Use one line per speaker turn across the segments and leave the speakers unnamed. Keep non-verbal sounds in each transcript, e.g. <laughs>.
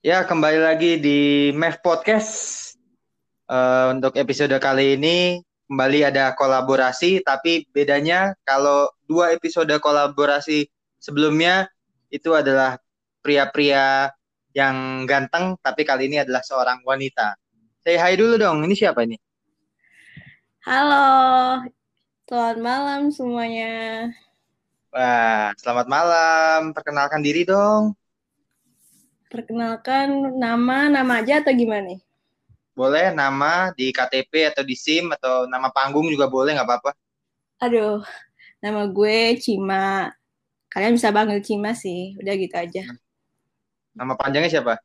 Ya, kembali lagi di MEF Podcast. Uh, untuk episode kali ini kembali ada kolaborasi, tapi bedanya kalau dua episode kolaborasi sebelumnya itu adalah pria-pria yang ganteng, tapi kali ini adalah seorang wanita. Say hi dulu dong, ini siapa ini?
Halo, selamat malam semuanya.
Wah, selamat malam. Perkenalkan diri dong.
Perkenalkan nama, nama aja atau gimana nih?
Boleh nama di KTP atau di SIM atau nama panggung juga boleh nggak apa-apa.
Aduh, nama gue Cima. Kalian bisa panggil Cima sih, udah gitu aja.
Nama panjangnya siapa?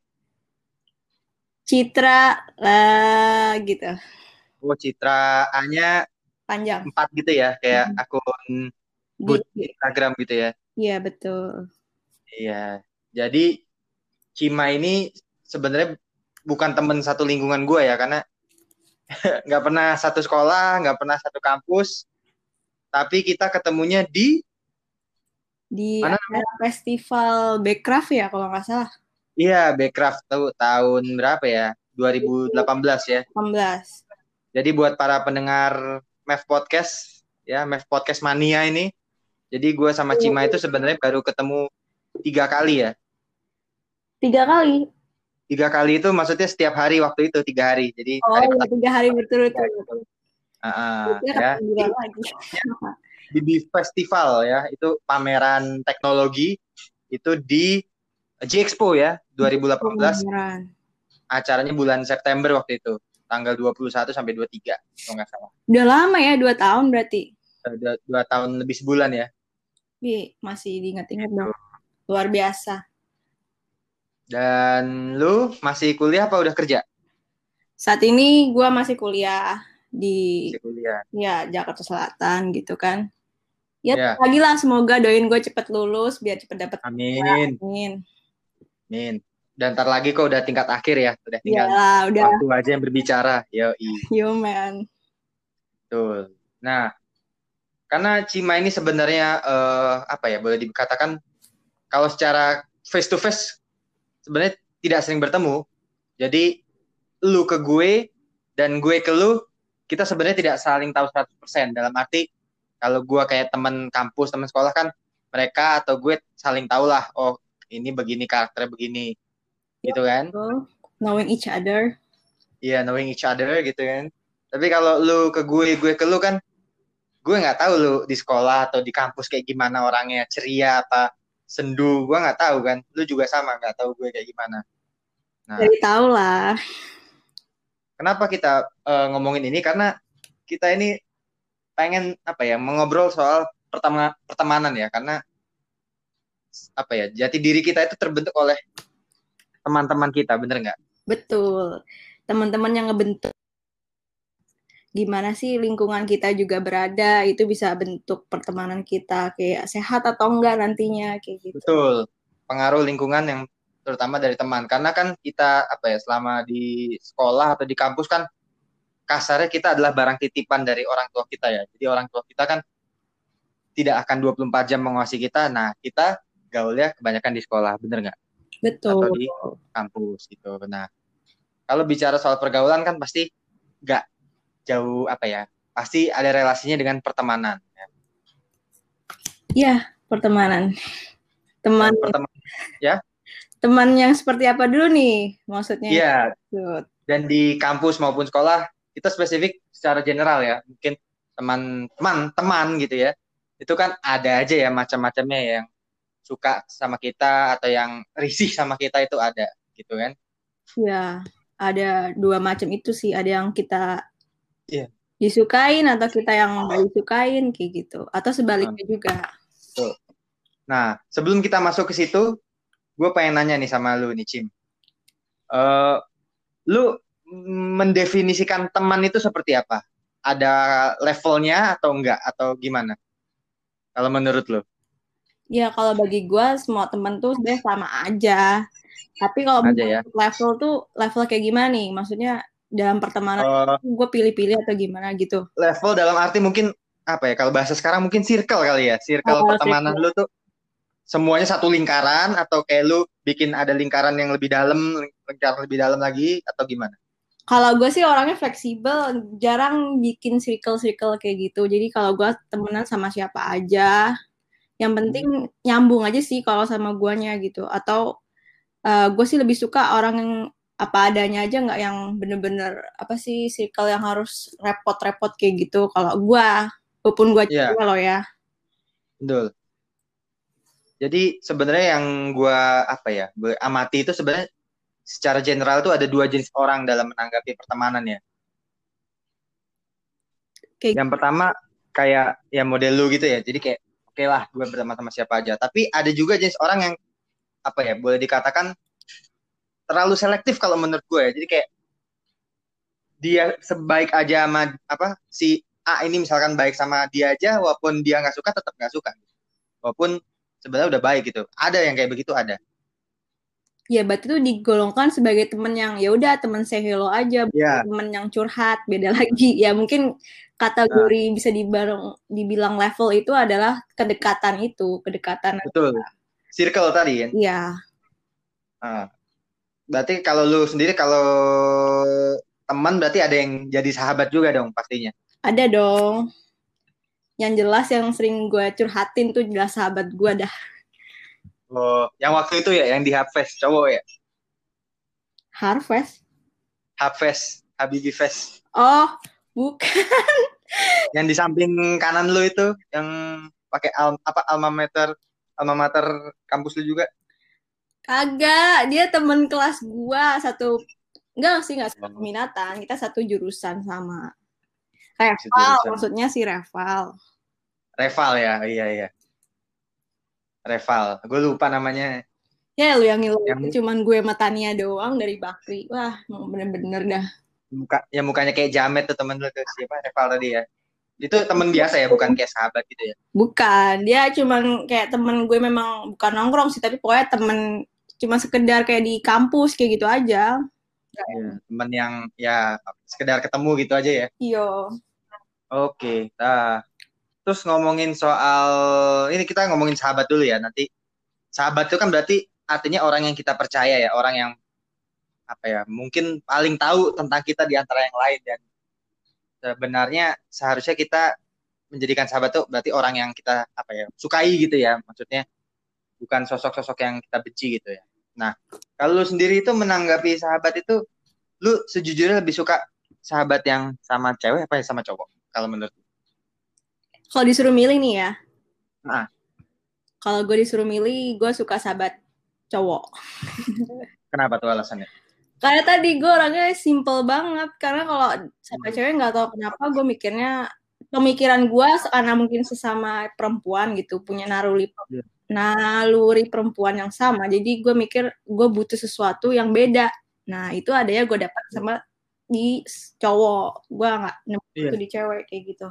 Citra lah gitu.
Oh, Citra A-nya
panjang.
Empat gitu ya, kayak hmm. akun di Instagram gitu ya.
Iya, betul.
Iya. Jadi Cima ini sebenarnya bukan temen satu lingkungan gue ya karena <laughs> nggak pernah satu sekolah, nggak pernah satu kampus, tapi kita ketemunya di
di mana festival Backcraft ya kalau nggak salah.
Iya, Backcraft tuh tahun berapa ya? 2018 ya.
18.
Jadi buat para pendengar Mev Podcast ya, Mev Podcast Mania ini, jadi gue sama Cima itu sebenarnya baru ketemu tiga kali ya
Tiga kali.
Tiga kali itu maksudnya setiap hari waktu itu tiga hari. Jadi
oh,
hari
ya, tiga hari berturut-turut.
Uh, ya. Di, di festival ya, itu pameran teknologi itu di G Expo ya 2018. Pameran. Acaranya bulan September waktu itu, tanggal 21 sampai 23 kalau nggak salah.
Udah lama ya, dua tahun berarti.
Dua, dua tahun lebih sebulan ya.
Bi, masih diingat-ingat dong. Luar biasa.
Dan lu masih kuliah apa udah kerja?
Saat ini gue masih kuliah di
masih kuliah.
ya Jakarta Selatan gitu kan. Ya, ya. lagi lah semoga doain gue cepet lulus biar cepet dapet.
Amin.
Amin.
Amin. Dan ntar lagi kok udah tingkat akhir ya, udah tinggal
ya, udah.
waktu aja yang berbicara. Yo, <laughs>
Yo man.
Tuh. Nah, karena Cima ini sebenarnya uh, apa ya boleh dikatakan kalau secara face to face sebenarnya tidak sering bertemu. Jadi lu ke gue dan gue ke lu kita sebenarnya tidak saling tahu 100% dalam arti kalau gue kayak teman kampus, teman sekolah kan mereka atau gue saling tahu lah oh ini begini karakternya begini. Gitu kan?
Knowing each other.
Iya, yeah, knowing each other gitu kan. Tapi kalau lu ke gue, gue ke lu kan gue nggak tahu lu di sekolah atau di kampus kayak gimana orangnya ceria apa sendu gue nggak tahu kan. Lu juga sama nggak tahu gue kayak gimana.
Nah. Dari tahu lah.
Kenapa kita uh, ngomongin ini? Karena kita ini pengen apa ya mengobrol soal pertama pertemanan ya. Karena apa ya jati diri kita itu terbentuk oleh teman-teman kita bener nggak?
Betul. Teman-teman yang ngebentuk gimana sih lingkungan kita juga berada itu bisa bentuk pertemanan kita kayak sehat atau enggak nantinya kayak gitu.
Betul. Pengaruh lingkungan yang terutama dari teman karena kan kita apa ya selama di sekolah atau di kampus kan kasarnya kita adalah barang titipan dari orang tua kita ya. Jadi orang tua kita kan tidak akan 24 jam menguasai kita. Nah, kita gaulnya kebanyakan di sekolah, bener nggak?
Betul.
Atau di kampus gitu. Nah, kalau bicara soal pergaulan kan pasti nggak jauh apa ya pasti ada relasinya dengan pertemanan ya,
ya pertemanan. Teman pertemanan
ya?
Teman yang seperti apa dulu nih maksudnya?
Iya. Dan di kampus maupun sekolah kita spesifik secara general ya mungkin teman-teman teman gitu ya. Itu kan ada aja ya macam-macamnya yang suka sama kita atau yang risih sama kita itu ada gitu kan.
Ya ada dua macam itu sih. Ada yang kita
yeah.
disukain atau kita yang nggak disukain kayak gitu. Atau sebaliknya hmm. juga.
Nah sebelum kita masuk ke situ gue pengen nanya nih sama lu nih Cim. Uh, lu mendefinisikan teman itu seperti apa? Ada levelnya atau enggak? Atau gimana? Kalau menurut lu?
Ya kalau bagi gue semua teman tuh sebenarnya sama aja. Tapi kalau ya. level tuh level kayak gimana nih? Maksudnya dalam pertemanan uh, gue pilih-pilih atau gimana gitu
level dalam arti mungkin apa ya kalau bahasa sekarang mungkin circle kali ya circle oh, pertemanan circle. lu tuh semuanya satu lingkaran atau kayak lu bikin ada lingkaran yang lebih dalam, lingkaran lebih dalam lagi atau gimana?
Kalau gue sih orangnya fleksibel, jarang bikin circle-circle kayak gitu. Jadi kalau gue temenan sama siapa aja, yang penting hmm. nyambung aja sih kalau sama guanya gitu. Atau uh, gue sih lebih suka orang yang apa adanya aja nggak yang bener-bener apa sih circle yang harus repot-repot kayak gitu. Kalau gue, walaupun gue yeah. cewek lo ya.
Betul. Jadi sebenarnya yang gue apa ya, amati itu sebenarnya secara general tuh ada dua jenis orang dalam menanggapi pertemanan ya. Okay. Yang pertama kayak ya model lu gitu ya. Jadi kayak oke okay lah gue bersama sama siapa aja. Tapi ada juga jenis orang yang apa ya boleh dikatakan terlalu selektif kalau menurut gue ya. Jadi kayak dia sebaik aja sama apa si A ini misalkan baik sama dia aja walaupun dia nggak suka tetap nggak suka. Walaupun sebenarnya udah baik gitu. Ada yang kayak begitu ada.
Ya, berarti itu digolongkan sebagai temen yang ya udah temen say hello aja, yeah. temen yang curhat, beda lagi. <laughs> Ya mungkin kategori nah. bisa dibareng, dibilang level itu adalah kedekatan itu, kedekatan.
Betul. Circle tadi kan?
Iya.
Nah, berarti kalau lu sendiri kalau teman berarti ada yang jadi sahabat juga dong pastinya.
Ada dong yang jelas yang sering gue curhatin tuh jelas sahabat gue dah.
Oh, yang waktu itu ya, yang di Harvest cowok ya?
Harvest?
Harvest, Habibi Fest.
Oh, bukan. <laughs>
yang di samping kanan lu itu, yang pakai al apa alma mater, alma mater kampus lu juga?
Kagak, dia temen kelas gua satu enggak sih enggak satu minatan, kita satu jurusan sama. Reval, maksudnya si Reval.
Reval ya, iya iya. Reval, gue lupa namanya.
Ya lu yang ngilu, yang... cuman gue sama Tania doang dari Bakri. Wah, bener-bener dah.
Muka, ya mukanya kayak Jamet tuh temen lu tuh siapa Reval tadi ya. Itu temen biasa ya, bukan kayak sahabat gitu ya?
Bukan, dia cuman kayak temen gue memang bukan nongkrong sih, tapi pokoknya temen cuma sekedar kayak di kampus kayak gitu aja.
Ya, temen yang ya sekedar ketemu gitu aja ya.
Iya.
Oke, nah terus ngomongin soal ini kita ngomongin sahabat dulu ya. Nanti sahabat itu kan berarti artinya orang yang kita percaya ya, orang yang apa ya, mungkin paling tahu tentang kita di antara yang lain dan sebenarnya seharusnya kita menjadikan sahabat itu berarti orang yang kita apa ya, sukai gitu ya. Maksudnya bukan sosok-sosok yang kita benci gitu ya. Nah, kalau lu sendiri itu menanggapi sahabat itu lu sejujurnya lebih suka sahabat yang sama cewek apa ya sama cowok? kalau menurut
kalau disuruh milih nih ya
nah.
kalau gue disuruh milih gue suka sahabat cowok
kenapa tuh alasannya
karena tadi gue orangnya simple banget karena kalau sama cewek nggak tahu kenapa gue mikirnya pemikiran gue karena mungkin sesama perempuan gitu punya naruli. Naluri perempuan yang sama. Jadi gue mikir gue butuh sesuatu yang beda. Nah itu ada ya gue dapat sama di cowok. Gue nggak nemu iya. itu di cewek kayak gitu.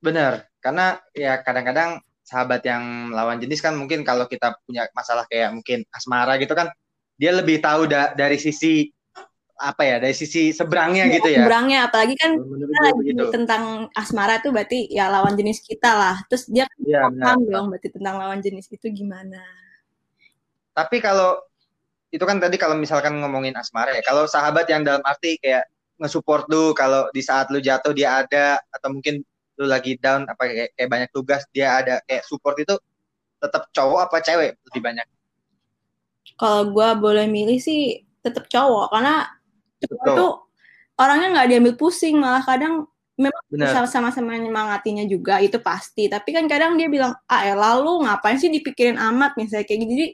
Bener karena ya kadang-kadang sahabat yang lawan jenis kan mungkin kalau kita punya masalah kayak mungkin asmara gitu kan dia lebih tahu da dari sisi apa ya dari sisi seberangnya ya, gitu ya
seberangnya apalagi kan kita lagi tentang asmara tuh berarti ya lawan jenis kita lah terus dia kan ya, paham dong berarti tentang lawan jenis itu gimana
tapi kalau itu kan tadi kalau misalkan ngomongin asmara ya. Kalau sahabat yang dalam arti kayak nge-support lu kalau di saat lu jatuh dia ada atau mungkin lu lagi down apa kayak, kayak banyak tugas dia ada kayak support itu tetap cowok apa cewek lebih banyak?
Kalau gue boleh milih sih tetap cowok karena cowok itu orangnya nggak diambil pusing malah kadang memang bisa sama-sama nyemangatinya juga itu pasti. Tapi kan kadang dia bilang ah ya lalu ngapain sih dipikirin amat? Misalnya kayak gitu. Jadi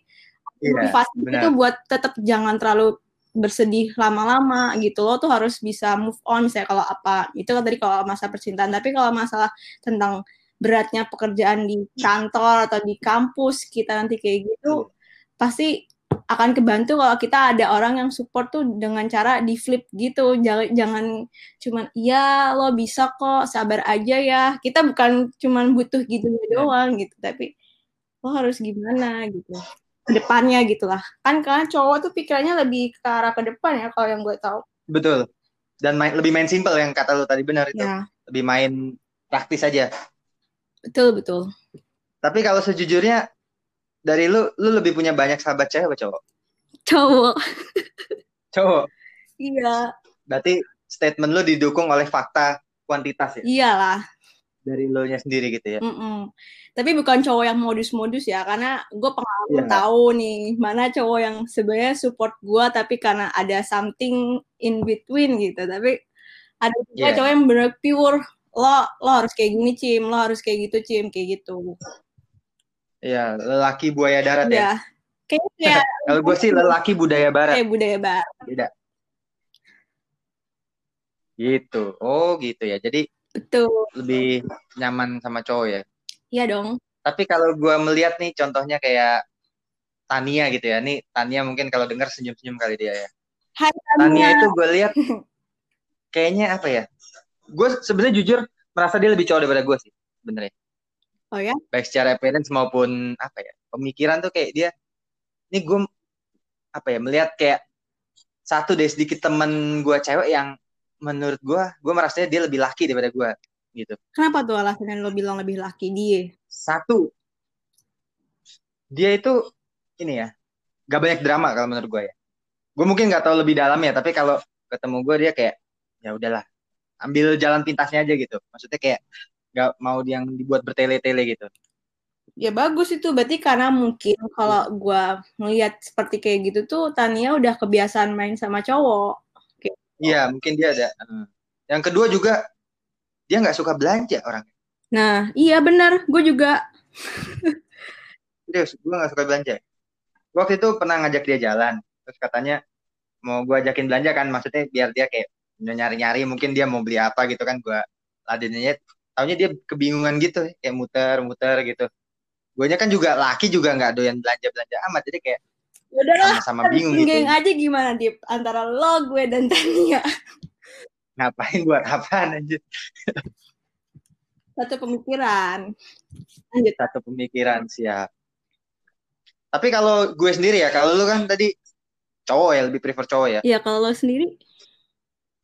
yeah, motivasi itu buat tetap jangan terlalu bersedih lama-lama gitu lo tuh harus bisa move on misalnya kalau apa itu kan tadi kalau masa percintaan. Tapi kalau masalah tentang beratnya pekerjaan di kantor atau di kampus kita nanti kayak gitu pasti akan kebantu kalau kita ada orang yang support tuh dengan cara di flip gitu. Jangan jangan cuman iya lo bisa kok sabar aja ya. Kita bukan cuman butuh gitu doang gitu tapi lo harus gimana gitu depannya gitu lah kan karena cowok tuh pikirannya lebih ke arah ke depan ya kalau yang gue tahu.
Betul. Dan main, lebih main simple yang kata lu tadi benar itu. Ya. lebih main praktis aja.
Betul betul.
Tapi kalau sejujurnya dari lu, lu lebih punya banyak sahabat cewek apa cowok?
Cowok.
Cowok.
Iya.
Berarti statement lu didukung oleh fakta kuantitas ya?
Iyalah.
Dari lo nya sendiri gitu ya?
Mm -mm. Tapi bukan cowok yang modus-modus ya, karena gue pengalaman yeah. tahu nih mana cowok yang sebenarnya support gue, tapi karena ada something in between gitu. Tapi ada juga yeah. cowok yang bener pure lo lo harus kayak gini cim lo harus kayak gitu cim kayak gitu
Iya, lelaki buaya darat ya.
ya. Kayaknya <laughs>
kalau gue sih lelaki budaya barat.
Kayak budaya barat.
Tidak. Gitu. Oh, gitu ya. Jadi
betul.
Lebih nyaman sama cowok ya.
Iya dong.
Tapi kalau gue melihat nih contohnya kayak Tania gitu ya. Nih Tania mungkin kalau dengar senyum-senyum kali dia ya.
Hai Tania.
Tania itu gue lihat <laughs> kayaknya apa ya? gue sebenarnya jujur merasa dia lebih cowok daripada gue sih sebenarnya
oh ya?
Baik secara appearance maupun apa ya pemikiran tuh kayak dia ini gue apa ya melihat kayak satu deh sedikit temen gue cewek yang menurut gue gue merasa dia lebih laki daripada gue gitu.
Kenapa tuh alasannya lo bilang lebih laki dia?
Satu dia itu ini ya gak banyak drama kalau menurut gue ya. Gue mungkin nggak tahu lebih dalam ya tapi kalau ketemu gue dia kayak ya udahlah ambil jalan pintasnya aja gitu. Maksudnya kayak nggak mau yang dibuat bertele-tele gitu.
Ya bagus itu. Berarti karena mungkin kalau gue melihat seperti kayak gitu tuh Tania udah kebiasaan main sama cowok.
Iya mungkin dia ada. Yang kedua juga dia nggak suka belanja orang.
Nah iya benar. Gue juga.
Serius, gue gak suka belanja. Waktu itu pernah ngajak dia jalan, terus katanya mau gue ajakin belanja kan, maksudnya biar dia kayak nyari-nyari mungkin dia mau beli apa gitu kan gue ladennya taunya dia kebingungan gitu kayak muter-muter gitu. Gue kan juga laki juga nggak doyan belanja belanja amat jadi kayak sama-sama bingung gitu.
aja gimana Dip? Antara lo gue dan Tania. <laughs>
Ngapain buat apa aja
satu pemikiran.
Lanjut. Satu pemikiran siap. Tapi kalau gue sendiri ya kalau lu kan tadi cowok ya lebih prefer cowok ya?
Iya kalau lo sendiri?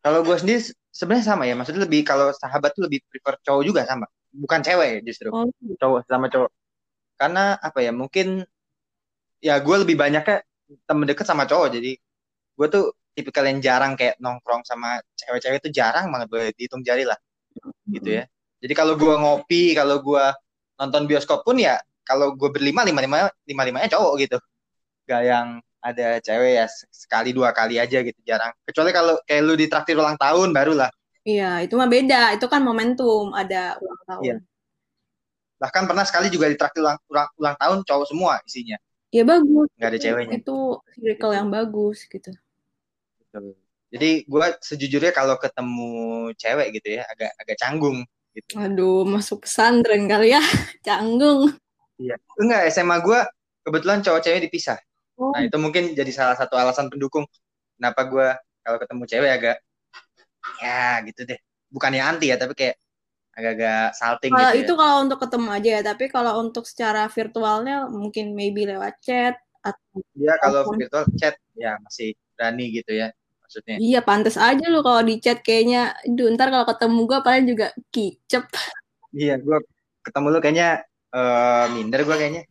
Kalau gue sendiri sebenarnya sama ya, maksudnya lebih kalau sahabat tuh lebih prefer cowok juga sama, bukan cewek justru, oh. cowok sama cowok. Karena apa ya, mungkin ya gue lebih banyak kayak temen deket sama cowok, jadi gue tuh tipikal yang jarang kayak nongkrong sama cewek-cewek itu jarang banget boleh dihitung jari lah, gitu ya. Jadi kalau gue ngopi, kalau gue nonton bioskop pun ya kalau gue berlima lima lima lima limanya cowok gitu, gak yang ada cewek ya sekali dua kali aja gitu jarang. Kecuali kalau kayak lu ditraktir ulang tahun barulah.
Iya itu mah beda itu kan momentum ada ulang tahun. Iya.
bahkan pernah sekali juga ditraktir ulang, ulang, ulang tahun cowok semua isinya.
Ya bagus.
Nggak ada ceweknya.
Itu circle yang bagus gitu.
Betul. jadi gue sejujurnya kalau ketemu cewek gitu ya agak agak canggung gitu.
Aduh masuk pesantren kali ya. <laughs> Canggung.
Iya. Enggak SMA gue kebetulan cowok cewek dipisah Oh. Nah itu mungkin jadi salah satu alasan pendukung kenapa gue kalau ketemu cewek agak ya gitu deh. Bukannya anti ya tapi kayak agak-agak salting
kalau
gitu.
Itu ya. kalau untuk ketemu aja ya, tapi kalau untuk secara virtualnya mungkin maybe lewat chat atau
Iya kalau virtual chat ya masih berani gitu ya maksudnya.
Iya pantas aja lu kalau di chat kayaknya, duh ntar kalau ketemu gue paling juga kicep.
Iya gue ketemu lu kayaknya uh, minder gue kayaknya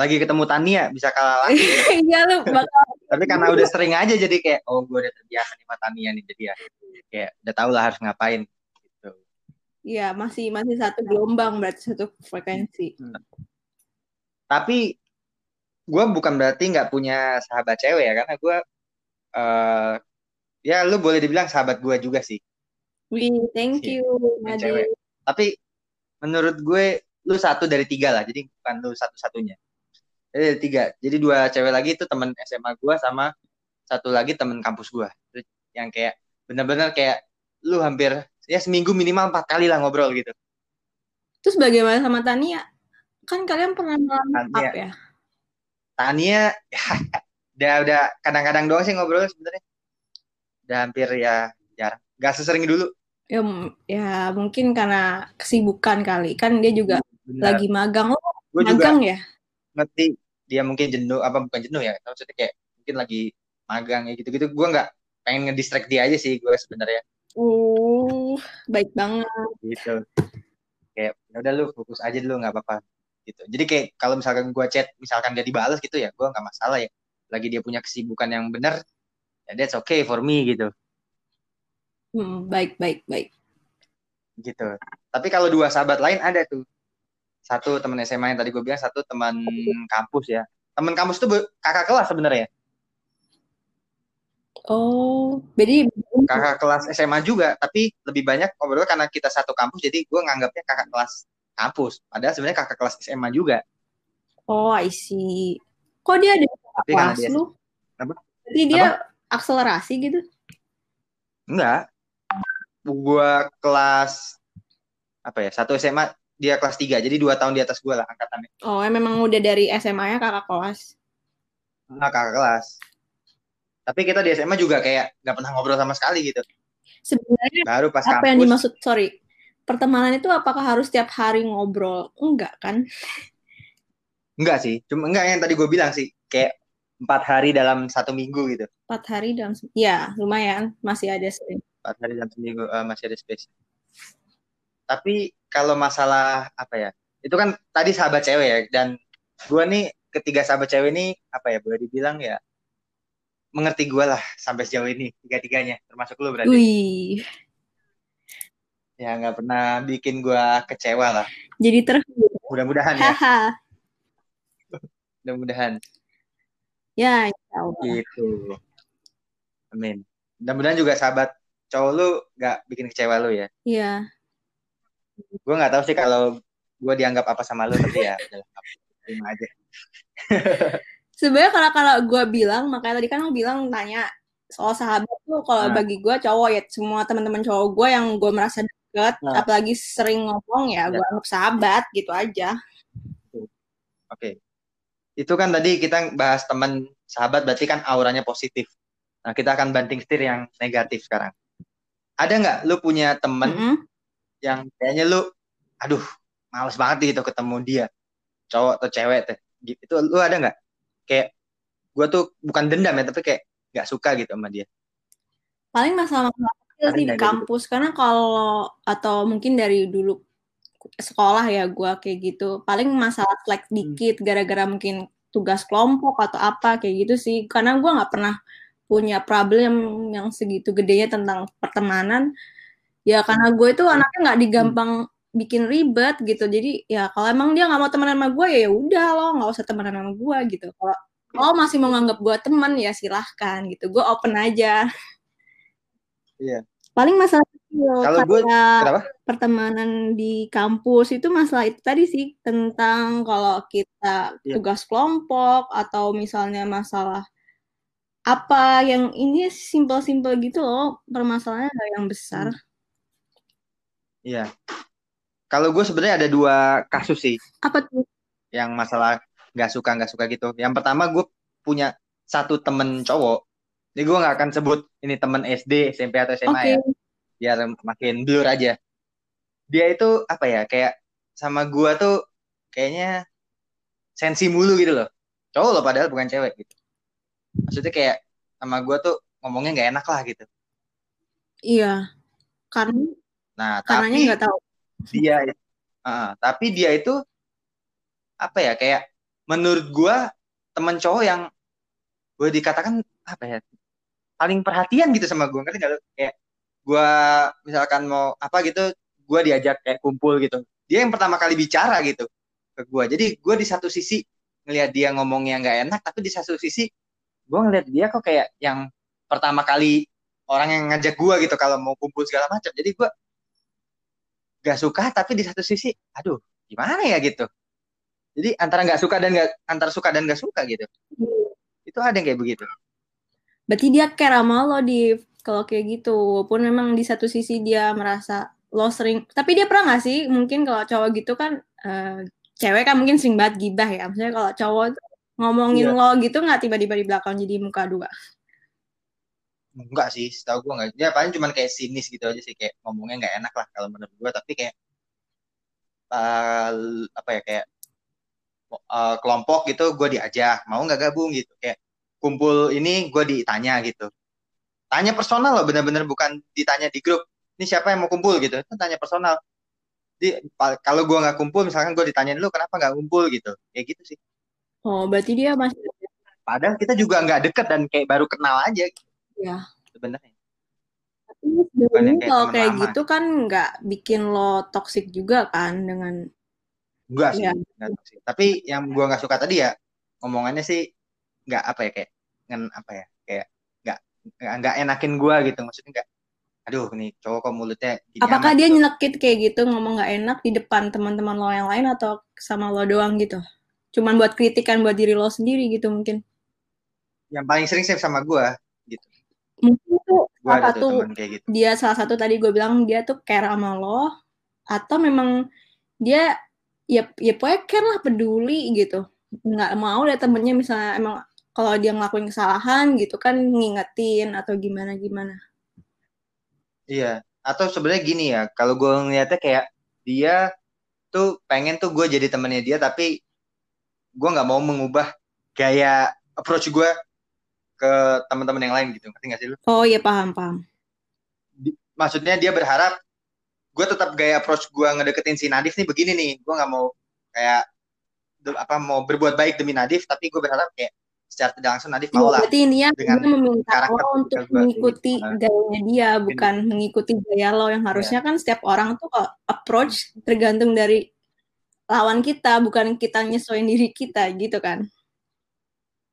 apalagi ketemu Tania bisa kalah lagi. <laughs>
Iya lu bakal
tapi karena udah sering aja jadi kayak oh gue udah terbiasa nih sama Tania nih jadi ya kayak udah tau lah harus ngapain gitu.
Iya masih masih satu gelombang berarti satu frekuensi. Hmm.
tapi gue bukan berarti nggak punya sahabat cewek ya karena gue uh, ya lu boleh dibilang sahabat gue juga sih.
Wih, thank you,
cewek. Tapi menurut gue lu satu dari tiga lah, jadi bukan lu satu-satunya eh tiga. Jadi dua cewek lagi itu temen SMA gue sama satu lagi temen kampus gue yang kayak bener-bener kayak lu hampir ya seminggu minimal empat kali lah ngobrol gitu.
Terus bagaimana sama Tania? Kan kalian pernah
malam up ya? Tania ya, <laughs> udah udah kadang-kadang doang sih ngobrol sebenarnya. Udah hampir ya jarang. Gak sesering dulu.
Ya ya mungkin karena kesibukan kali. Kan dia juga Bener. lagi magang. Oh magang juga, ya
ngerti dia mungkin jenuh apa bukan jenuh ya maksudnya kayak mungkin lagi magang ya gitu-gitu gue nggak pengen ngedistract dia aja sih gue sebenarnya.
Uh baik banget.
Gitu. Kayak ya udah lu fokus aja dulu nggak apa-apa. Gitu. Jadi kayak kalau misalkan gue chat misalkan dia dibalas gitu ya gue nggak masalah ya. Lagi dia punya kesibukan yang benar ya that's okay for me gitu.
Hmm, baik baik baik.
Gitu. Tapi kalau dua sahabat lain ada tuh satu teman SMA yang tadi gue bilang satu teman kampus ya teman kampus tuh kakak kelas sebenarnya
Oh, jadi
kakak kelas SMA juga, tapi lebih banyak ngobrol karena kita satu kampus, jadi gue nganggapnya kakak kelas kampus. Padahal sebenarnya kakak kelas SMA juga.
Oh, I see. Kok dia ada tapi kelas dia, lu? Apa? Jadi dia apa? akselerasi gitu?
Enggak. Gue kelas apa ya? Satu SMA, dia kelas tiga, jadi dua tahun di atas gue lah angkatannya.
Oh, ya memang udah dari SMA-nya kakak kelas?
Nah, kakak kelas. Tapi kita di SMA juga kayak nggak pernah ngobrol sama sekali gitu.
Sebenarnya baru pas apa kampus, yang dimaksud sorry pertemanan itu apakah harus setiap hari ngobrol? Enggak kan?
Enggak sih cuma enggak yang tadi gue bilang sih kayak empat hari dalam satu minggu gitu.
Empat hari dalam ya lumayan masih ada sih
empat hari dalam seminggu uh, masih ada space. Tapi kalau masalah apa ya itu kan tadi sahabat cewek ya dan gue nih ketiga sahabat cewek ini apa ya boleh dibilang ya mengerti gue lah sampai sejauh ini tiga-tiganya termasuk lu berarti.
Wih.
Ya nggak pernah bikin gue kecewa lah.
Jadi terhibur.
Mudah-mudahan ya. Mudah-mudahan.
Ya,
ya Gitu. Amin. Mudah-mudahan juga sahabat cowok lu nggak bikin kecewa lu ya.
Iya.
Gue nggak tahu sih kalau gue dianggap apa sama lu tapi ya terima aja. <laughs>
sebenarnya kalau kalau gue bilang makanya tadi kan lo bilang tanya soal sahabat tuh kalau nah. bagi gue cowok ya semua teman-teman cowok gue yang gue merasa deket nah. apalagi sering ngomong ya, ya. gue anggap sahabat gitu aja
oke okay. itu kan tadi kita bahas teman sahabat berarti kan auranya positif nah kita akan banting setir yang negatif sekarang ada nggak lu punya temen mm -hmm. Yang kayaknya lu aduh males banget gitu ketemu dia cowok atau cewek teh itu lu ada nggak? Kayak gue tuh bukan dendam ya tapi kayak nggak suka gitu sama dia.
Paling masalah-masalah kecil sih di kampus gitu. karena kalau atau mungkin dari dulu sekolah ya gue kayak gitu paling masalah slack hmm. dikit gara-gara mungkin tugas kelompok atau apa kayak gitu sih. Karena gue nggak pernah punya problem yang segitu gedenya tentang pertemanan ya karena gue itu anaknya nggak digampang bikin ribet gitu. Jadi ya kalau emang dia nggak mau temenan sama gue ya, ya udah lo nggak usah temenan sama gue gitu. Kalau lo masih mau nganggap gue teman ya silahkan gitu. Gue open aja.
Iya.
Paling masalah kalau gue pertemanan di kampus itu masalah itu tadi sih tentang kalau kita iya. tugas kelompok atau misalnya masalah apa yang ini simpel-simpel gitu loh permasalahannya yang besar. Hmm.
Iya. Kalau gue sebenarnya ada dua kasus sih.
Apa tuh?
Yang masalah nggak suka nggak suka gitu. Yang pertama gue punya satu temen cowok. Jadi gue nggak akan sebut ini temen SD, SMP atau SMA okay. ya. Biar makin blur aja. Dia itu apa ya kayak sama gue tuh kayaknya sensi mulu gitu loh. Cowok loh padahal bukan cewek gitu. Maksudnya kayak sama gue tuh ngomongnya nggak enak lah gitu.
Iya. Karena
Nah, tapi nggak tahu. dia uh, tapi dia itu apa ya kayak menurut gue teman cowok yang gue dikatakan apa ya paling perhatian gitu sama gue ngerti gak kayak gue misalkan mau apa gitu gue diajak kayak kumpul gitu. Dia yang pertama kali bicara gitu ke gue jadi gue di satu sisi ngelihat dia ngomongnya nggak enak tapi di satu sisi gue ngelihat dia kok kayak yang pertama kali orang yang ngajak gue gitu kalau mau kumpul segala macam. Jadi gue gak suka tapi di satu sisi aduh gimana ya? gitu. Jadi antara nggak suka dan nggak antara suka dan nggak suka gitu. Itu ada yang kayak begitu.
Berarti dia care sama lo di kalau kayak gitu. Walaupun memang di satu sisi dia merasa lo sering tapi dia pernah nggak sih mungkin kalau cowok gitu kan uh, cewek kan mungkin sering banget gibah ya. Maksudnya kalau cowok ngomongin iya. lo gitu nggak tiba-tiba di belakang jadi muka dua
enggak sih setahu gue enggak. Dia paling cuma kayak sinis gitu aja sih kayak ngomongnya nggak enak lah kalau menurut gue tapi kayak uh, apa ya kayak uh, kelompok gitu gue diajak mau nggak gabung gitu. Kayak kumpul ini gue ditanya gitu. Tanya personal loh bener-bener bukan ditanya di grup ini siapa yang mau kumpul? gitu. Itu tanya personal. Di kalau gue nggak kumpul misalkan gue ditanyain lu kenapa nggak kumpul? gitu. Kayak gitu sih.
Oh berarti dia masih
padahal kita juga nggak deket dan kayak baru kenal aja. gitu.
Ya
sebenarnya
tapi kalau kayak lama. gitu kan nggak bikin lo toxic juga kan dengan
enggak sih ya. enggak toxic. tapi yang gue nggak suka tadi ya omongannya sih nggak apa ya kayak ngen apa ya kayak nggak nggak enakin gue gitu maksudnya nggak aduh nih cowok kok mulutnya
apakah dia gitu. nyelekit kayak gitu ngomong nggak enak di depan teman-teman lo yang lain atau sama lo doang gitu cuman buat kritikan buat diri lo sendiri gitu mungkin
yang paling sering sih sama gue gitu
mungkin tuh salah satu gitu. dia salah satu tadi gue bilang dia tuh care sama lo atau memang dia ya ya pokoknya care lah peduli gitu nggak mau lihat temennya misalnya emang kalau dia ngelakuin kesalahan gitu kan ngingetin atau gimana gimana
Iya. Atau sebenarnya gini ya, kalau gue ngeliatnya kayak dia tuh pengen tuh gue jadi temennya dia, tapi gue nggak mau mengubah gaya approach gue ke teman-teman yang lain gitu. Ngerti gak sih lu?
Oh iya paham paham.
Di, maksudnya dia berharap gue tetap gaya approach gue ngedeketin si Nadif nih begini nih. Gue nggak mau kayak apa mau berbuat baik demi Nadif, tapi gue berharap kayak secara tidak langsung Nadif
mau lah. Berarti intinya dengan meminta lo untuk mengikuti gitu. gayanya dia, bukan Ini. mengikuti gaya lo yang harusnya yeah. kan setiap orang tuh approach tergantung dari lawan kita, bukan kita nyesuaiin diri kita gitu kan.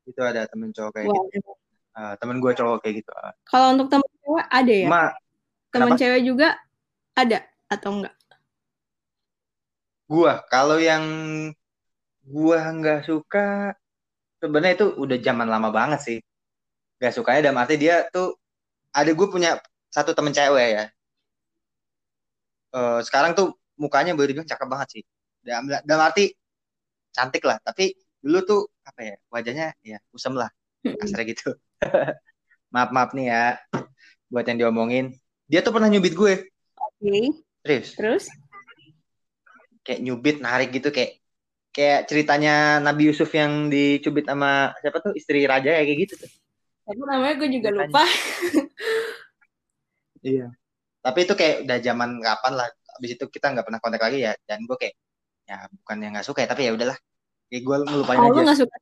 Itu ada temen cowok kayak wow. gitu. Uh, temen gue cowok kayak gitu.
Kalau untuk temen cewek ada ya? Ma, temen kenapa? cewek juga ada atau enggak?
Gua, kalau yang gua nggak suka sebenarnya itu udah zaman lama banget sih gak sukanya dalam arti dia tuh ada gue punya satu temen cewek ya uh, sekarang tuh mukanya boleh dibilang cakep banget sih dalam, dalam arti cantik lah tapi dulu tuh apa ya wajahnya ya usem lah kasar gitu <laughs> maaf maaf nih ya buat yang diomongin dia tuh pernah nyubit gue
oke okay.
terus
terus
kayak nyubit narik gitu kayak kayak ceritanya Nabi Yusuf yang dicubit sama siapa tuh istri raja ya kayak gitu tuh.
Tapi namanya gue juga lupa. <laughs>
iya. Tapi itu kayak udah zaman kapan lah. Abis itu kita nggak pernah kontak lagi ya. Dan gue kayak ya bukan yang nggak suka ya tapi ya udahlah. Kayak gue ngelupain oh, aja.
Lo gak suka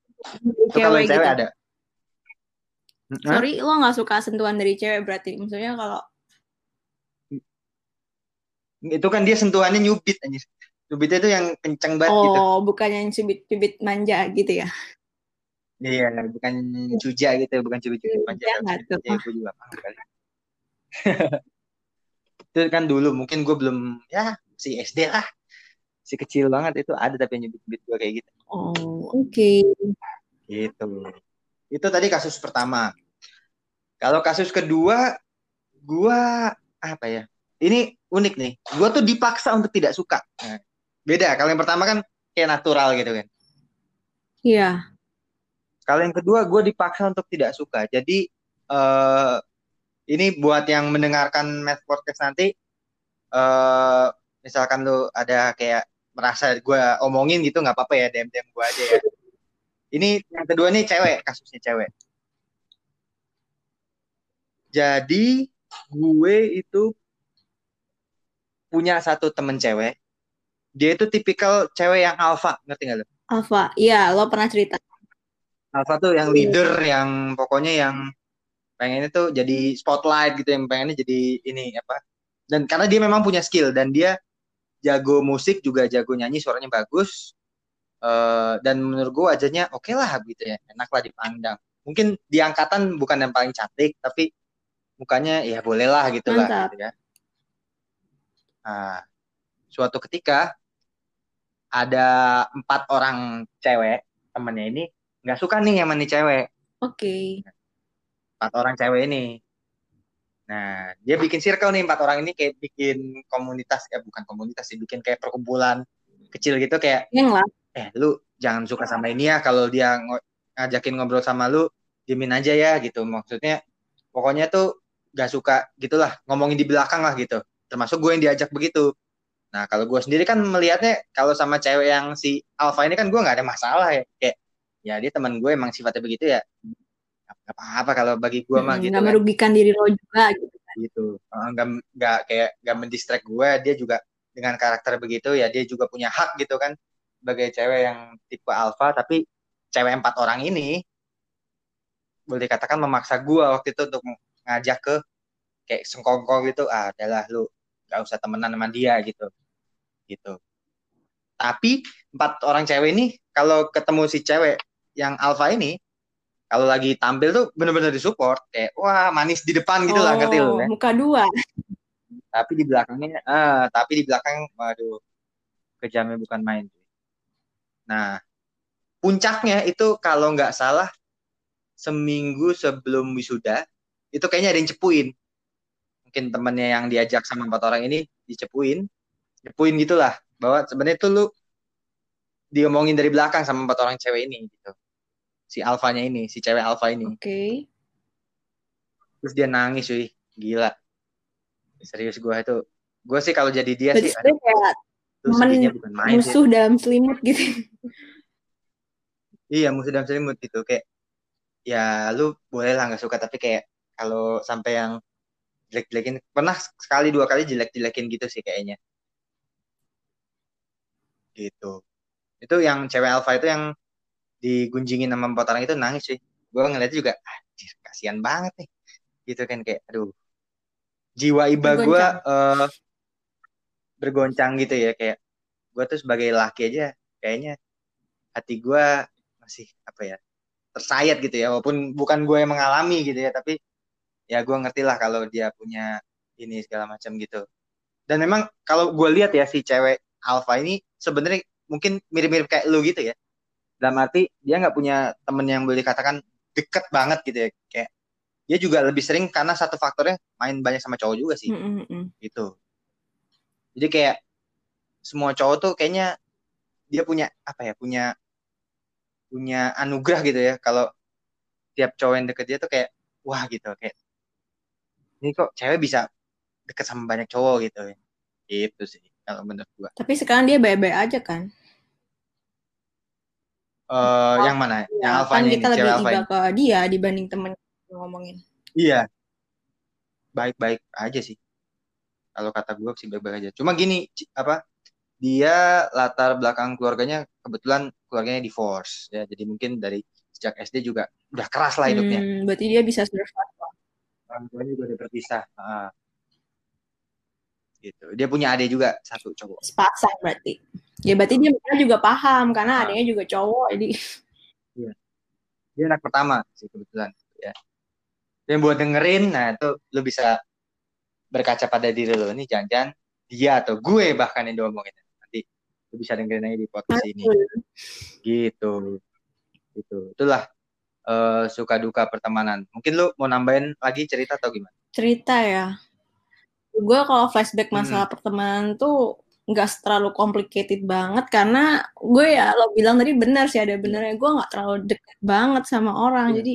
cewek, gitu. cewek ada.
Sorry, lo gak suka sentuhan dari cewek berarti? Maksudnya kalau
itu kan dia sentuhannya nyubit aja. Cubit itu yang kenceng banget
oh,
gitu.
Oh, bukan yang cubit-cubit manja gitu ya?
Iya, bukan cuja gitu, bukan cubit-cubit manja. Ya, gue juga paham kali. <laughs> itu kan dulu mungkin gue belum ya si SD lah si kecil banget itu ada tapi nyubit-nyubit gue kayak gitu.
Oh oke. Okay.
Gitu. Itu tadi kasus pertama. Kalau kasus kedua, gue apa ya? Ini unik nih. Gue tuh dipaksa untuk tidak suka. Nah, Beda. Kalau yang pertama kan kayak natural gitu kan.
Iya.
Kalau yang kedua gue dipaksa untuk tidak suka. Jadi uh, ini buat yang mendengarkan Math Podcast nanti, uh, misalkan lu ada kayak merasa gue omongin gitu nggak apa-apa ya DM DM gue aja ya. Ini yang kedua nih cewek kasusnya cewek. Jadi gue itu punya satu temen cewek dia itu tipikal cewek yang alfa ngerti gak lo?
Alfa, iya lo pernah cerita.
Alfa tuh yang leader, yang pokoknya yang pengen itu jadi spotlight gitu, yang pengennya jadi ini apa? Dan karena dia memang punya skill dan dia jago musik juga jago nyanyi, suaranya bagus. Uh, dan menurut gue wajahnya oke okay lah gitu ya, enak lah dipandang. Mungkin di angkatan bukan yang paling cantik, tapi mukanya ya boleh lah gitu Mantap. lah gitu ya. Nah, suatu ketika ada empat orang cewek temennya ini nggak suka nih sama nih cewek.
Oke. Okay.
Empat orang cewek ini. Nah, dia bikin circle nih empat orang ini kayak bikin komunitas ya bukan komunitas sih, bikin kayak perkumpulan kecil gitu kayak.
Yang lah.
Eh, lu jangan suka sama ini ya kalau dia ng ngajakin ngobrol sama lu, diemin aja ya gitu. Maksudnya pokoknya tuh gak suka gitulah ngomongin di belakang lah gitu. Termasuk gue yang diajak begitu. Nah kalau gue sendiri kan melihatnya kalau sama cewek yang si Alpha ini kan gue nggak ada masalah ya kayak ya dia teman gue emang sifatnya begitu ya nggak apa-apa kalau bagi gue hmm, mah gitu
nggak kan. merugikan diri lo juga gitu
kan. gitu nggak nggak kayak nggak mendistract gue dia juga dengan karakter begitu ya dia juga punya hak gitu kan sebagai cewek yang tipe alpha tapi cewek empat orang ini boleh dikatakan memaksa gue waktu itu untuk ngajak ke kayak sengkongkong gitu ah adalah lu gak usah temenan sama dia gitu gitu tapi empat orang cewek ini kalau ketemu si cewek yang alpha ini kalau lagi tampil tuh bener-bener disupport kayak wah manis di depan gitu oh, lah ngerti lu
ya? muka dua.
Tapi di belakangnya ah tapi di belakang waduh kejamnya bukan main nah puncaknya itu kalau nggak salah seminggu sebelum wisuda itu kayaknya ada yang cepuin. Mungkin temennya yang diajak sama empat orang ini dicepuin. Cepuin gitulah bahwa sebenarnya itu lu diomongin dari belakang sama empat orang cewek ini gitu si alfanya ini si cewek alfa ini.
Oke. Okay.
terus dia nangis cuy. Gila. Serius gue itu. Gue sih kalau jadi dia sih aduh,
kayak temen bukan main musuh sih. dalam selimut gitu.
Iya musuh dalam selimut gitu. Kayak ya lu boleh lah nggak suka tapi kayak kalau sampai yang jelek-jelekin pernah sekali dua kali jelek-jelekin gitu sih kayaknya. Gitu. Itu yang cewek alpha itu yang digunjingin sama empat orang itu nangis sih. Gue ngeliatnya juga ah, kasihan banget nih. Gitu kan kayak aduh. Jiwa iba gue uh, bergoncang gitu ya kayak gue tuh sebagai laki aja kayaknya hati gue masih apa ya tersayat gitu ya walaupun bukan gue yang mengalami gitu ya tapi ya gue ngerti lah kalau dia punya ini segala macam gitu. Dan memang kalau gue lihat ya si cewek alpha ini sebenarnya mungkin mirip-mirip kayak lu gitu ya dalam arti dia nggak punya temen yang boleh dikatakan deket banget gitu ya. Kayak dia juga lebih sering karena satu faktornya main banyak sama cowok juga sih. Mm -hmm. gitu. Jadi kayak semua cowok tuh kayaknya dia punya apa ya punya punya anugerah gitu ya. Kalau tiap cowok yang deket dia tuh kayak wah gitu. Kayak ini kok cewek bisa deket sama banyak cowok gitu. Ya itu sih kalau menurut gua.
Tapi sekarang dia baik-baik aja kan
uh, oh, yang mana ya, yang alfa kan
kita lebih iba ke dia dibanding temen ngomongin.
Iya. Baik-baik aja sih. Kalau kata gue sih baik-baik aja. Cuma gini, apa? Dia latar belakang keluarganya kebetulan keluarganya divorce ya. Jadi mungkin dari sejak SD juga udah keras lah hidupnya. Hmm,
berarti dia bisa survive.
Orang tuanya juga udah berpisah. Nah, gitu. Dia punya adik juga satu cowok.
Sepasang berarti. Ya berarti dia juga paham karena nah. adiknya juga cowok jadi.
Iya. Dia anak pertama sih kebetulan ya yang buat dengerin nah itu lu bisa berkaca pada diri lu ini jangan-jangan dia atau gue bahkan yang diomongin nanti lu bisa dengerin aja di podcast ini gitu gitu itulah uh, suka duka pertemanan mungkin lu mau nambahin lagi cerita atau gimana
cerita ya gue kalau flashback hmm. masalah hmm. pertemanan tuh nggak terlalu complicated banget karena gue ya lo bilang tadi benar sih ada benernya gue nggak terlalu deket banget sama orang hmm. jadi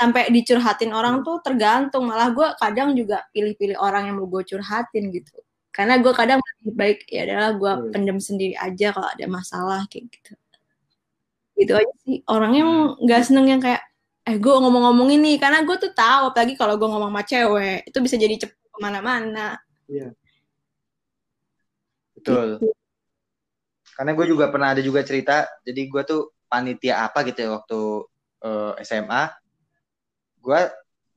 sampai dicurhatin orang hmm. tuh tergantung malah gue kadang juga pilih-pilih orang yang mau gue curhatin gitu karena gue kadang lebih baik ya adalah gue hmm. pendem sendiri aja kalau ada masalah kayak gitu gitu aja sih orang yang hmm. nggak seneng yang kayak eh gue ngomong-ngomong ini karena gue tuh tahu apalagi kalau gue ngomong sama cewek itu bisa jadi cepet ke mana-mana.
Iya. Betul. Gitu. karena gue juga pernah ada juga cerita jadi gue tuh panitia apa gitu ya waktu uh, eh, SMA gue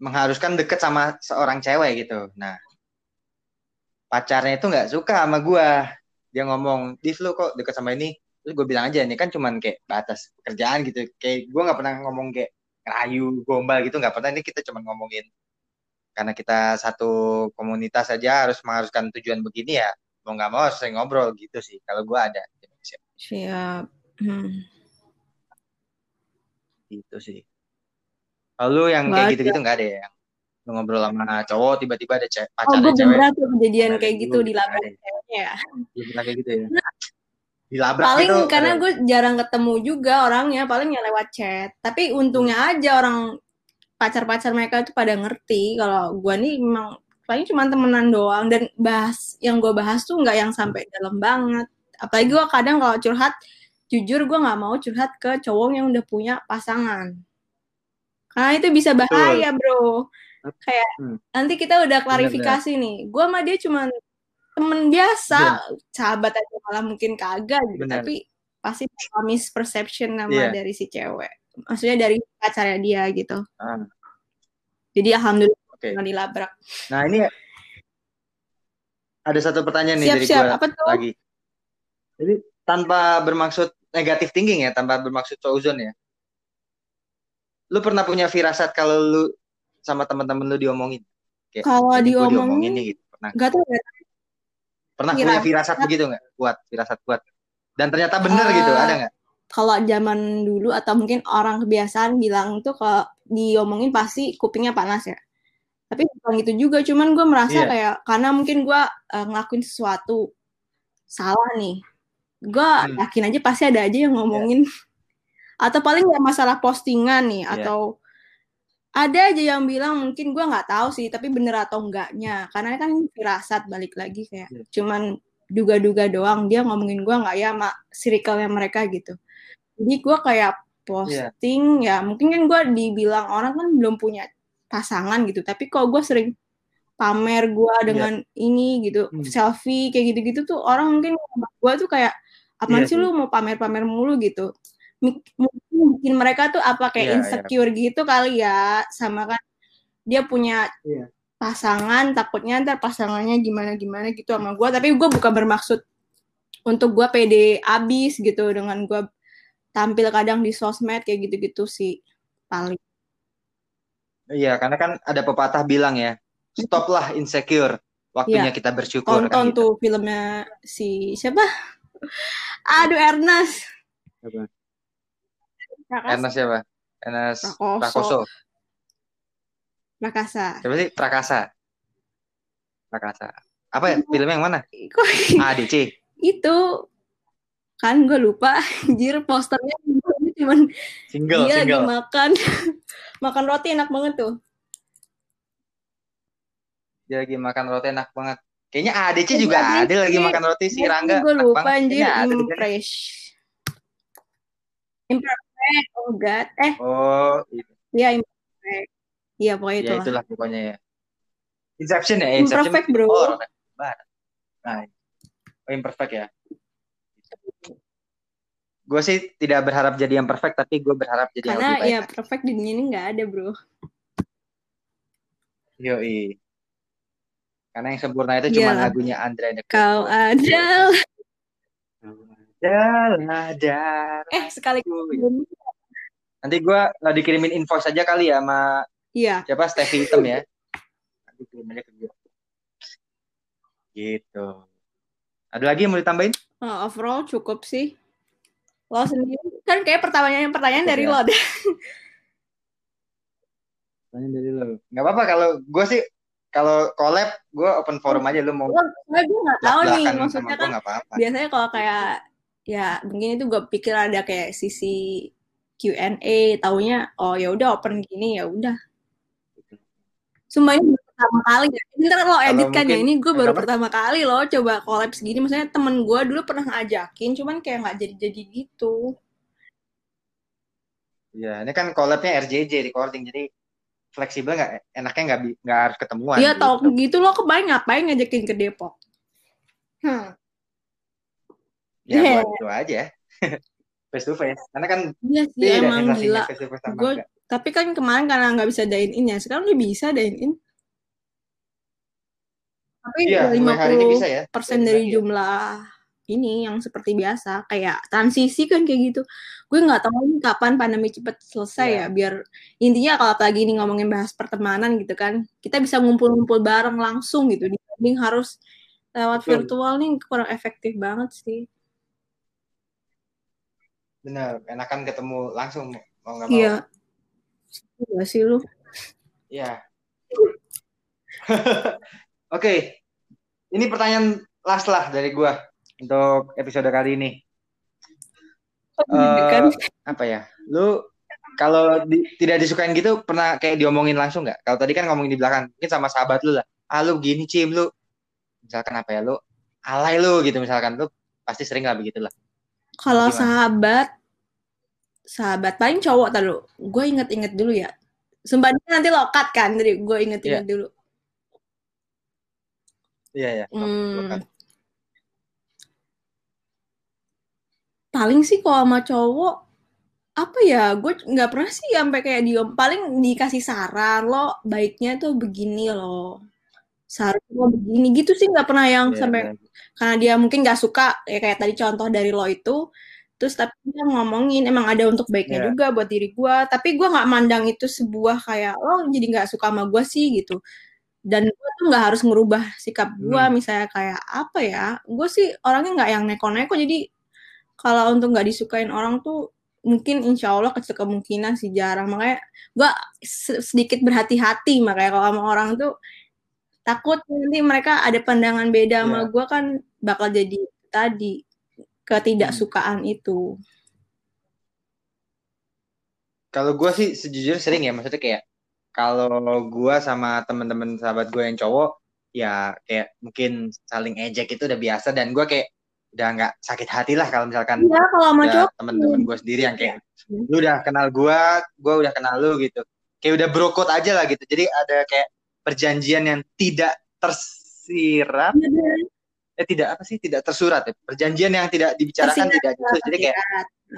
mengharuskan deket sama seorang cewek gitu. Nah pacarnya itu nggak suka sama gue dia ngomong Div lu kok deket sama ini? Terus gue bilang aja ini kan cuman kayak batas pekerjaan gitu. Kayak gue nggak pernah ngomong kayak rayu gombal gitu nggak pernah. Ini kita cuma ngomongin karena kita satu komunitas saja harus mengharuskan tujuan begini ya mau nggak mau sering ngobrol gitu sih kalau gue ada
siap hmm.
gitu sih Lalu yang kayak gitu-gitu nggak ada ya? Yang ngobrol sama cowok tiba-tiba ada cewek
pacar oh, cewek. Tuh kejadian kayak gitu di labrak ceweknya ya.
Iya, kayak gitu ya. Dilabrak
paling gitu, karena gue jarang ketemu juga orangnya, paling ya lewat chat. Tapi untungnya hmm. aja orang pacar-pacar mereka itu pada ngerti kalau gue nih memang paling cuma temenan doang dan bahas yang gue bahas tuh nggak yang sampai dalam banget. Apalagi gue kadang kalau curhat, jujur gue nggak mau curhat ke cowok yang udah punya pasangan karena itu bisa bahaya, Bro. Kayak hmm. nanti kita udah klarifikasi Bener, nih. Gue sama dia cuma temen biasa Bener. sahabat aja malah mungkin kagak gitu Bener. tapi pasti misperception nama yeah. dari si cewek maksudnya dari pacarnya dia gitu. Ah. jadi alhamdulillah okay. nggak dilabrak.
Nah ini ada satu pertanyaan nih siap, dari siap. gue lagi. Jadi tanpa bermaksud negatif thinking ya tanpa bermaksud couzon ya. Lu pernah punya firasat kalau lu sama teman-teman lu diomongin?
Kalau diomongin, diomongin
gitu. Pernah? gak tahu ya. Pernah punya firasat. begitu nggak? Kuat firasat kuat. Dan ternyata benar uh, gitu eh, ada nggak
kalau zaman dulu atau mungkin orang kebiasaan bilang tuh kalau diomongin pasti kupingnya panas ya tapi bukan gitu juga cuman gue merasa yeah. kayak karena mungkin gue uh, ngelakuin sesuatu salah nih gue hmm. yakin aja pasti ada aja yang ngomongin yeah. <laughs> atau paling ya masalah postingan nih yeah. atau ada aja yang bilang mungkin gue nggak tahu sih tapi bener atau enggaknya karena kan firasat balik lagi kayak yeah. cuman duga-duga doang dia ngomongin gue nggak ya sama circle-nya mereka gitu jadi gue kayak iya. posting yeah. ya mungkin kan gue dibilang orang kan belum punya pasangan gitu tapi kok gue sering pamer gue iya. dengan yeah. ini gitu hmm. selfie kayak gitu-gitu tuh orang mungkin gue tuh kayak apa yeah, sih lu mau pamer-pamer mulu gitu mungkin bikin mereka tuh apa kayak yeah, iya. insecure yeah. gitu kali ya sama kan dia punya yeah. pasangan takutnya ntar pasangannya gimana gimana gitu sama gue tapi gue bukan bermaksud untuk gue pede abis gitu dengan gue tampil kadang di sosmed kayak gitu-gitu sih paling
iya karena kan ada pepatah bilang ya stoplah insecure waktunya yeah. kita bersyukur
tonton kan, gitu. tuh filmnya si siapa aduh Ernest siapa?
Enas siapa? Enas Prakoso. Prakoso.
Prakasa.
Siapa sih? Prakasa. Prakasa. Apa ya? Film yang mana? ADC.
Itu kan gue lupa <laughs> anjir posternya cuman
single,
dia
single.
lagi makan <laughs> makan roti enak banget tuh
dia lagi makan roti enak banget kayaknya ADC juga ada lagi makan roti si Rangga
gue lupa anjir impress impress Imperfect, oh God. Eh.
Oh, itu.
Iya, Imperfect. Iya, pokoknya
itu.
Ya,
itulah pokoknya ya. Inception ya,
Inception. Imperfect, bro. Oh,
nah, oh, imperfect ya. Gue sih tidak berharap jadi yang perfect, tapi gue berharap jadi
Karena,
yang lebih baik.
Karena ya perfect di dunia ini nggak ada, bro.
Yoi. Karena yang sempurna itu cuma iya. lagunya Andre.
Kau adalah
Daladar.
Eh, sekali
Nanti gue nggak dikirimin invoice aja kali ya sama
Iya.
Siapa Stevie Hitam ya. Nanti kirim aja ke gue. Gitu. Ada lagi yang mau ditambahin?
Oh, overall cukup sih. Lo sendiri kan kayak pertanyaan pertanyaan dari ya. lo deh.
Pertanyaan dari lo. Gak apa-apa kalau gue sih kalau collab gue open forum aja lu mau. Gue
nggak tahu nih maksudnya kan. Apa -apa. Biasanya kalau kayak ya mungkin itu gue pikir ada kayak sisi Q&A taunya oh ya udah open gini ya udah ini pertama kali ya. Ntar lo edit kan ya. Ini gue baru pertama kali loh coba collab segini. Maksudnya temen gue dulu pernah ngajakin, cuman kayak nggak jadi-jadi gitu.
Ya, ini kan collabnya RJJ recording, jadi fleksibel nggak? Enaknya nggak nggak harus ketemuan.
Iya, gitu. tau gitu lo kebayang ngapain ngajakin ke Depok? Hmm
ya yeah. buat itu aja face to face karena kan
iya sih emang gila gue tapi kan kemarin karena nggak bisa dine in ya sekarang udah bisa dine in tapi iya, lima puluh ya. persen dari ya. jumlah ini yang seperti biasa kayak transisi kan kayak gitu gue nggak tahu nih kapan pandemi cepet selesai yeah. ya biar intinya kalau lagi ini ngomongin bahas pertemanan gitu kan kita bisa ngumpul-ngumpul bareng langsung gitu dibanding harus lewat virtual nih kurang efektif banget sih
Bener, enakan ketemu langsung mau nggak
mau. Iya. Iya sih lu.
Iya. <laughs> Oke. Okay. Ini pertanyaan last lah dari gua untuk episode kali ini. uh, apa ya? Lu kalau di, tidak disukain gitu pernah kayak diomongin langsung nggak? Kalau tadi kan ngomongin di belakang, mungkin sama sahabat lu lah. Ah lu gini cim lu. Misalkan apa ya lu? Alay lu gitu misalkan lu pasti sering lah begitu lah.
Kalau sahabat, sahabat paling cowok tadi gue inget-inget dulu ya. Sumpah nanti lokat kan, jadi gue inget-inget yeah. dulu.
Iya ya. Hmm.
Paling sih kalau sama cowok apa ya gue nggak pernah sih sampai kayak dia paling dikasih saran lo baiknya tuh begini lo seharusnya lo begini gitu sih nggak pernah yang yeah, sampai yeah. karena dia mungkin nggak suka ya kayak tadi contoh dari lo itu terus tapi dia ngomongin emang ada untuk baiknya yeah. juga buat diri gue tapi gue nggak mandang itu sebuah kayak lo jadi nggak suka sama gue sih gitu dan gue tuh nggak harus merubah sikap gue hmm. misalnya kayak apa ya gue sih orangnya nggak yang neko-neko jadi kalau untuk nggak disukain orang tuh mungkin insya Allah kecil kemungkinan sih jarang makanya gue sedikit berhati-hati makanya kalau sama orang tuh takut nanti mereka ada pandangan beda yeah. sama iya. gue kan bakal jadi tadi ketidaksukaan hmm. itu
kalau gue sih sejujurnya sering ya maksudnya kayak kalau gue sama temen-temen sahabat gue yang cowok ya kayak mungkin saling ejek itu udah biasa dan gue kayak udah nggak sakit hati lah kalau misalkan
ya, kalau
temen-temen gue sendiri yang kayak lu udah kenal gue gue udah kenal lu gitu. Kayak udah brokot aja lah gitu. Jadi ada kayak perjanjian yang tidak tersirat. Ya, eh tidak apa sih? Tidak tersurat ya. Perjanjian yang tidak dibicarakan Tersirat, tidak gitu jadi kayak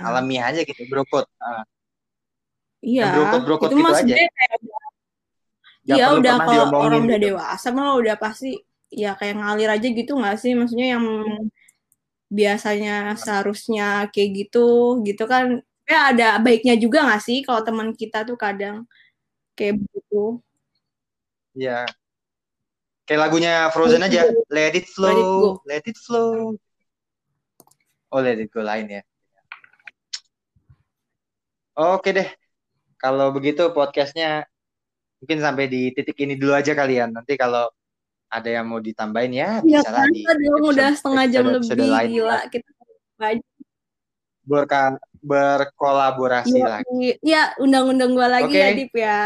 alamiah aja gitu brokot. Uh.
iya. Brokot brokot itu gitu aja. kayak Iya udah kalau orang udah gitu. dewasa mah udah pasti ya kayak ngalir aja gitu nggak sih? Maksudnya yang biasanya seharusnya kayak gitu gitu kan. Ya ada baiknya juga nggak sih kalau teman kita tuh kadang kayak begitu?
Ya kayak lagunya Frozen aja let it flow let it, flow. Oh let it go lain ya. Oke deh. Kalau begitu podcastnya mungkin sampai di titik ini dulu aja kalian. Nanti kalau ada yang mau ditambahin ya, ya bisa
kan, di episode, udah setengah jam episode, lebih lain gila kita
Berka, berkolaborasi ya, lagi.
Iya, undang-undang gua lagi okay. ya Dip ya.